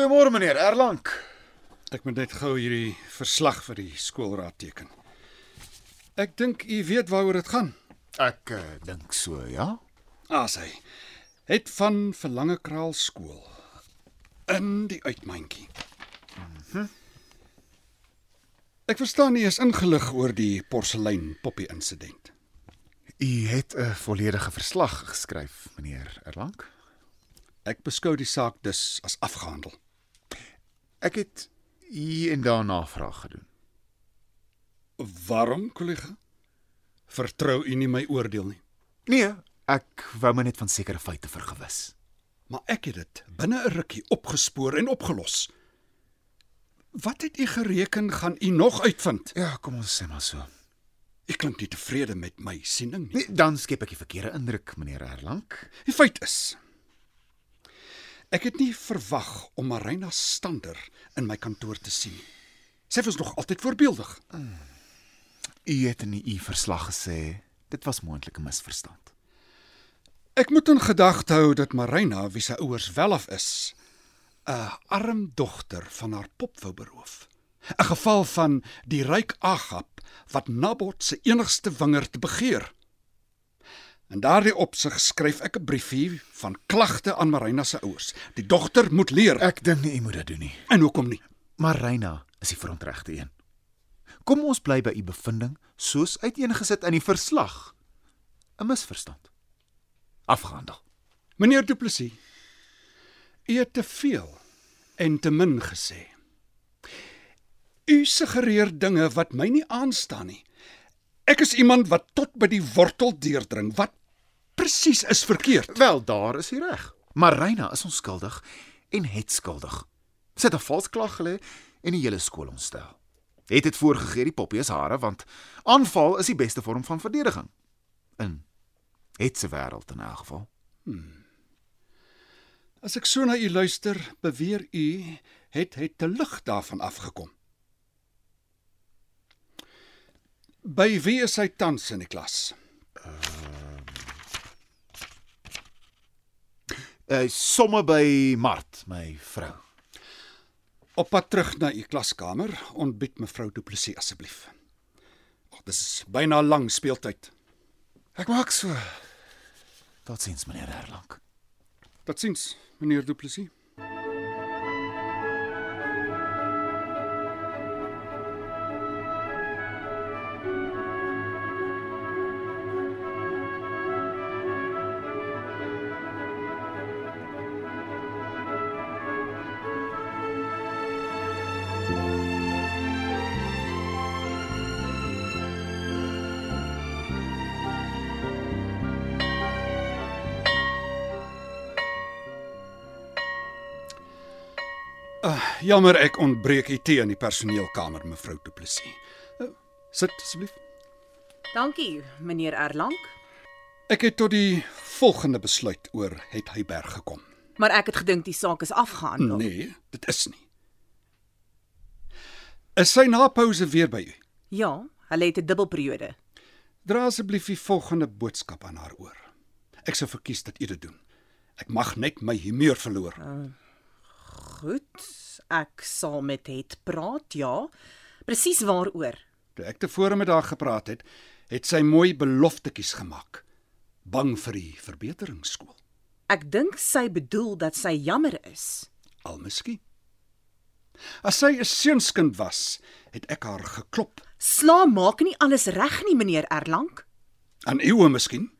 Goeiemôre meneer Erlang. Ek moet net gou hierdie verslag vir die skoolraad teken. Ek dink u weet waaroor dit gaan. Ek uh, dink so, ja. As hy het van Verlange Kraal skool in die uitmandjie. Ek verstaan nie is ingelig oor die porselein poppie insident. U het 'n volledige verslag geskryf, meneer Erlang. Ek beskou die saak dus as afgehandel. Ek het hier en daar navraag gedoen. Waarom, kollega? Vertrou u nie my oordeel nie. Nee, ek wou my net van sekere feite vergewis. Maar ek het dit binne 'n rukkie opgespoor en opgelos. Wat het u gereken gaan u nog uitvind? Ja, kom ons sê maar so. Ek klink nie tevrede met my siening nie. Nee, dan skep ek die verkeerde indruk, meneer Erlang. Die feit is ek het nie verwag om Marina Stander in my kantoor te sien nie. Sy was nog altyd voorbeeldig. U het in u verslag gesê dit was moontlik 'n misverstand. Ek moet in gedagte hou dat Marina, wie se ouers welaf is, 'n arm dogter van haar pop wou beroof. 'n Geval van die ryk Agap wat Nabot se enigste wingerd begeer. In daardie opsig skryf ek 'n briefie van klagte aan Marina se ouers. Die dogter moet leer. Ek dink nie u moet dit doen nie. En hoekom nie? Maar Reina is die verontregte een. Kom ons bly by u bevinding soos uiteengesit in die verslag. 'n Misverstand. Afgehandel. Meneer Du Plessis, u het te veel en te min gesê. U suggereer dinge wat my nie aanstaan nie. Ek is iemand wat tot by die wortel deurdring. Wat presies is verkeerd? Wel, daar is u reg. Maar Reina is onskuldig en het skuldig. Sy het 'n vals klag gelê en die hele skool ontstel. Het dit voorgegee die poppie is hare want aanval is die beste vorm van verdediging. In het se wêreld in elk geval. As ek so na u luister, beweer u het het te lig daarvan afgekom. By wie is hy tans in die klas? Uh somme by Mart, my vrou. Op pad terug na u klaskamer, ontbied mevrou Du Plessis asseblief. Ag, dis byna lang speeltyd. Ek maak so. Totsiens meneer Erlang. Totsiens, meneer Du Plessis. Uh, jammer ek ontbreek u tee in die personeelkamer, mevrou Du Plessis. Uh, sit asseblief. Dankie, meneer Erlang. Ek het tot die volgende besluit oor het Hyberg gekom. Maar ek het gedink die saak is afgehandel. Nee, dit is nie. Is sy na pouse weer by u? Ja, hulle het 'n dubbelperiode. Dra asseblief die volgende boodskap aan haar oor. Ek sou verkies dat u dit doen. Ek mag net my humeur verloor. Goed, ek sal met het praat, ja. Presies waaroor? Toe ek tevore met haar gepraat het, het sy mooi beloftetjies gemaak. Bang vir die verbeteringsskool. Ek dink sy bedoel dat sy jammer is. Al miskien. As sy 'n seunskind was, het ek haar geklop. Sla maak nie alles reg nie, meneer Erlang. Aan eeue miskien.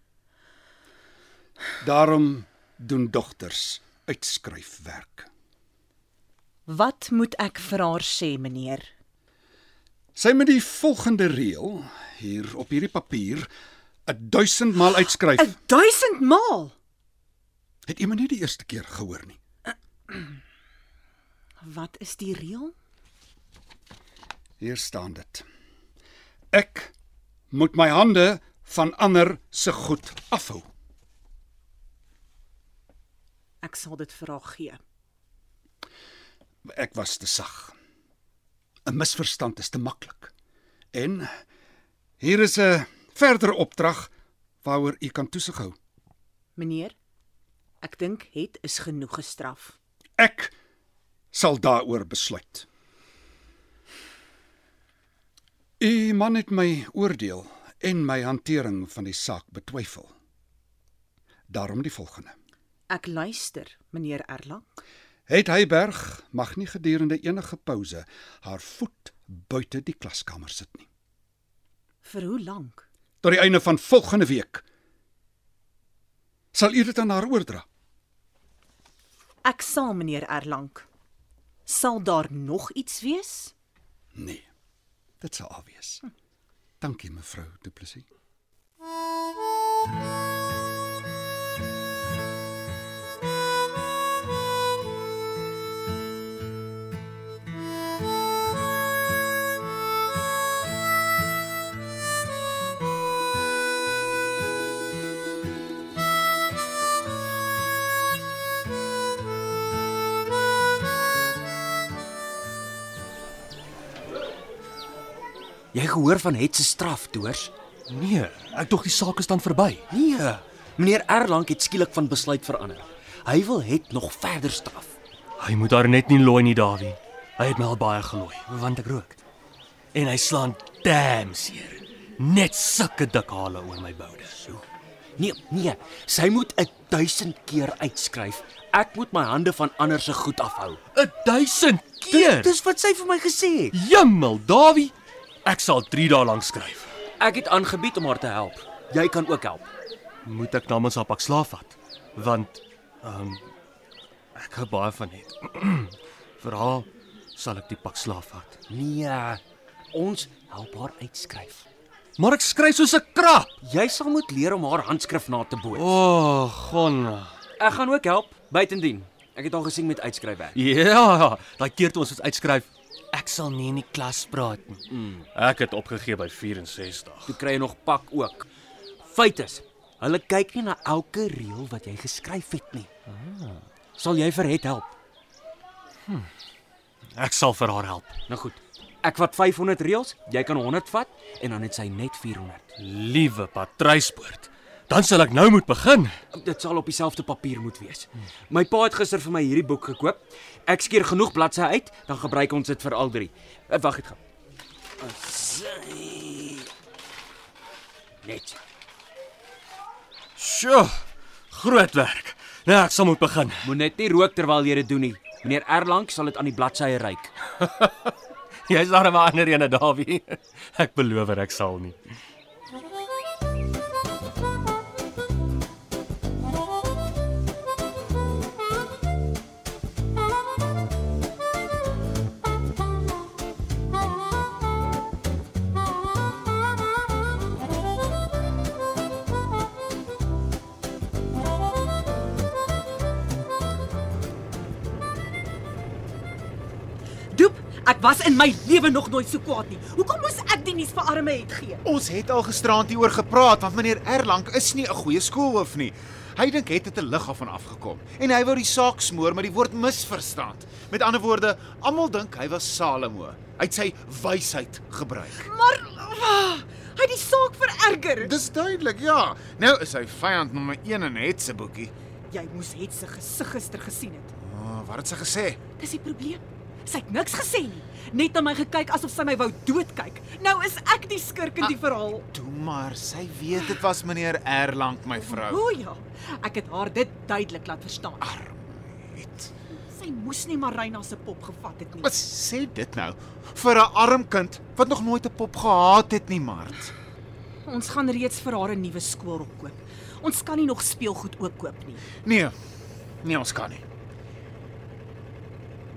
Daarom doen dogters uitskryfwerk. Wat moet ek vir haar sê, meneer? Sy moet die volgende reël hier op hierdie papier 'n 1000 maal uitskryf. 'n 1000 maal. Het my nie die eerste keer gehoor nie? Wat is die reël? Hier staan dit. Ek moet my hande van ander se goed afhou. Ek sal dit vir haar gee. Ek was te sag. 'n Misverstand is te maklik. En hier is 'n verdere opdrag waaroor u kan toesig hou. Meneer, ek dink het is genoeg gestraf. Ek sal daaroor besluit. U man het my oordeel en my hantering van die saak betwyfel. Daarom die volgende. Ek luister, meneer Erlang. Het Heyberg mag nie gedurende enige pouse haar voet buite die klaskamer sit nie. Vir hoe lank? Tot die einde van volgende week sal u dit aan haar oordra. Ek sal meneer Erlang. Sal daar nog iets wees? Nee. Dit sal al wees. Dankie mevrou Du Plessis. Jy gehoor van Het se straf, Doors? Nee, ek dog die saak is dan verby. Nee. Meneer Erlang het skielik van besluit verander. Hy wil Het nog verder straf. Hy moet haar net nie looi nie, Dawie. Hy het my al baie gelooi, want ek rook. En hy slaan damn seer. Net sulke dik hale oor my boude. So. Nee, nee, sy moet 'n 1000 keer uitskryf. Ek moet my hande van ander se goed afhou. 'n 1000 keer. Dis wat sy vir my gesê het. Jimmel, Dawie. Ek sal 3 dae lank skryf. Ek het aangebied om haar te help. Jy kan ook help. Moet ek namens haar pak slaaf vat? Want ehm um, ek hou baie van net. Vir haar sal ek die pak slaaf vat. Nee, ons help haar uitskryf. Maar ek skryf soos 'n krap. Jy sal moet leer om haar handskrif na te boot. O, oh, gonna. Ek gaan ook help, buitendien. Ek het al gesien met uitskryfwerk. Ja, daai keer toe ons dit uitskryf, ek sal nie in die klas praat nie. Mm. Ek het opgegee by 64. Jy kry nog pak ook. Feit is, hulle kyk nie na elke reël wat jy geskryf het nie. Ah. Sal jy vir het help? Ek sal vir haar help. Nou goed. Ek vat 500 reëls, jy kan 100 vat en dan het sy net 400. Liewe Patryspoort. Dan sal ek nou moet begin. Dit sal op dieselfde papier moet wees. My pa het gister vir my hierdie boek gekoop. Ek skeer genoeg bladsye uit, dan gebruik ons dit vir al drie. Uh, Wag, dit gaan. Sy. Net. Sjoe. Groot werk. Nou ek sal moet begin. Moet net nie rook terwyl jy dit doen nie. Meneer Erlang sal dit aan die bladsye ryk. Jy's daar 'n ander ene, Dawie. Ek beloof ek sal nie. Ek was in my lewe nog nooit so kwaad nie. Hoekom moes ek die nuus vir arme het gee? Ons het al gisterand hieroor gepraat want meneer Erlang is nie 'n goeie skoolhoof nie. Hy dink het dit 'n lig af van afgekom en hy wou die saak smoor met die woord misverstand. Met ander woorde, almal dink hy was Salomo. Hy het sy wysheid gebruik. Maar ah, hy het die saak vererger. Dis duidelik, ja. Nou is hy vyand nommer 1 in Het se boekie. Jy moes het se gesig gister gesien het. Oh, wat het sy gesê? Dis die probleem. Sy het niks gesê nie. Net na my gekyk asof sy my wou doodkyk. Nou is ek die skurk in die verhaal. Toe maar, sy weet dit was meneer Erlang, my vrou. O ja, ek het haar dit duidelik laat verstaan. Het. Sy moes nie Marina se pop gevat het nie. Wat sê dit nou? Vir 'n arm kind wat nog nooit 'n pop gehad het nie, Mart. Ons gaan reeds vir haar 'n nuwe skool opkoop. Ons kan nie nog speelgoed ook koop nie. Nee. Nee, ons kan nie.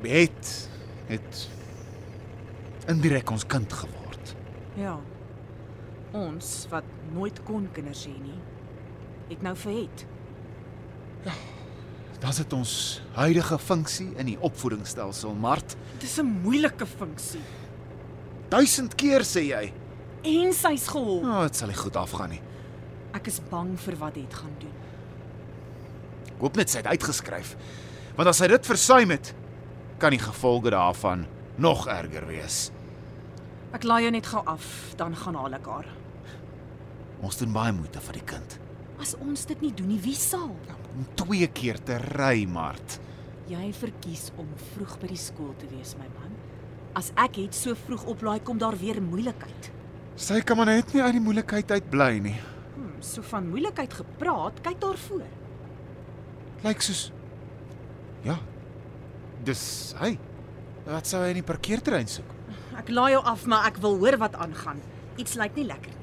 Bet het indirek ons kind geword. Ja. Ons wat nooit kon kinders hê nie, het nou vir het. Dan sit ons huidige funksie in die opvoedingsstelsel, Mart. Dis 'n moeilike funksie. Duisend keer sê jy. En sy's geholp. O, oh, dit sal nie goed afgaan nie. Ek is bang vir wat dit gaan doen. Ek hoop net sy het uitgeskryf. Want as sy dit versuim het, kan die gevolge daarvan nog erger wees. Ek laai jou net gou af, dan gaan haal ek haar. Ons doen baie moeite vir die kind. As ons dit nie doen nie, wie sal? Om twee keer te ry, Mart. Jy verkies om vroeg by die skool te wees, my man. As ek het so vroeg oplaai kom daar weer moeilikheid. Sy kan maar net nie uit die moeilikheid uit bly nie. Hm, so van moeilikheid gepraat, kyk daarvoor. Lyk soos Ja. Dis hy. Wat sou hy in die parkeerterrein soek? Ek laai jou af, maar ek wil hoor wat aangaan. Iets lyk nie lekker nie.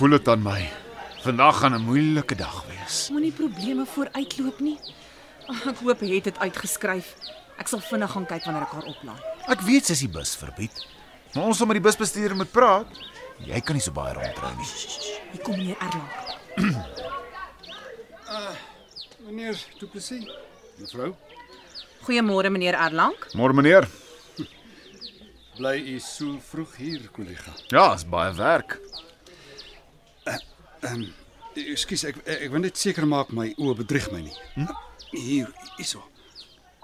Voel dit aan my. Vandag gaan 'n moeilike dag wees. Moenie probleme vooruitloop nie. Ek hoop hy het dit uitgeskryf. Ek sal vinnig gaan kyk wanneer ek haar oplaai. Ek weet sy is die bus verbied. Maar ons sal met die busbestuurder moet praat. Jy kan nie so baie rondry nie. Hier kom meneer Erlang. Meneer Du Plessis, mevrou, Goeiemôre meneer Erlang. Môre meneer. bly u so vroeg hier, kollega. Ja, is baie werk. Ekskuus, ek ek wil net seker maak my oë bedrieg my nie. Hm? Hier, hierso.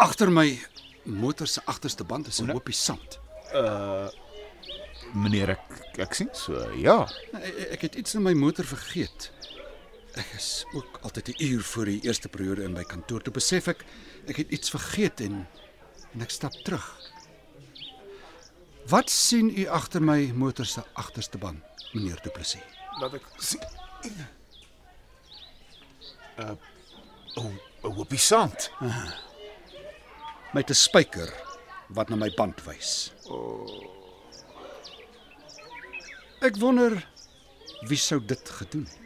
Agter my motor se agterste band is 'n hoopie sand. Meneer ek ek sien so. Ja. Ek, ek het iets in my motor vergeet. Ek is ook altyd 'n uur voor die eerste periode in my kantoor. Toe besef ek ek het iets vergeet en en ek stap terug. Wat sien u agter my motor se agterste band, meneer Du Plessis? Laat ek sien. Uh o, o, op die sand. Met 'n spyker wat na my band wys. Ek wonder wie sou dit gedoen het.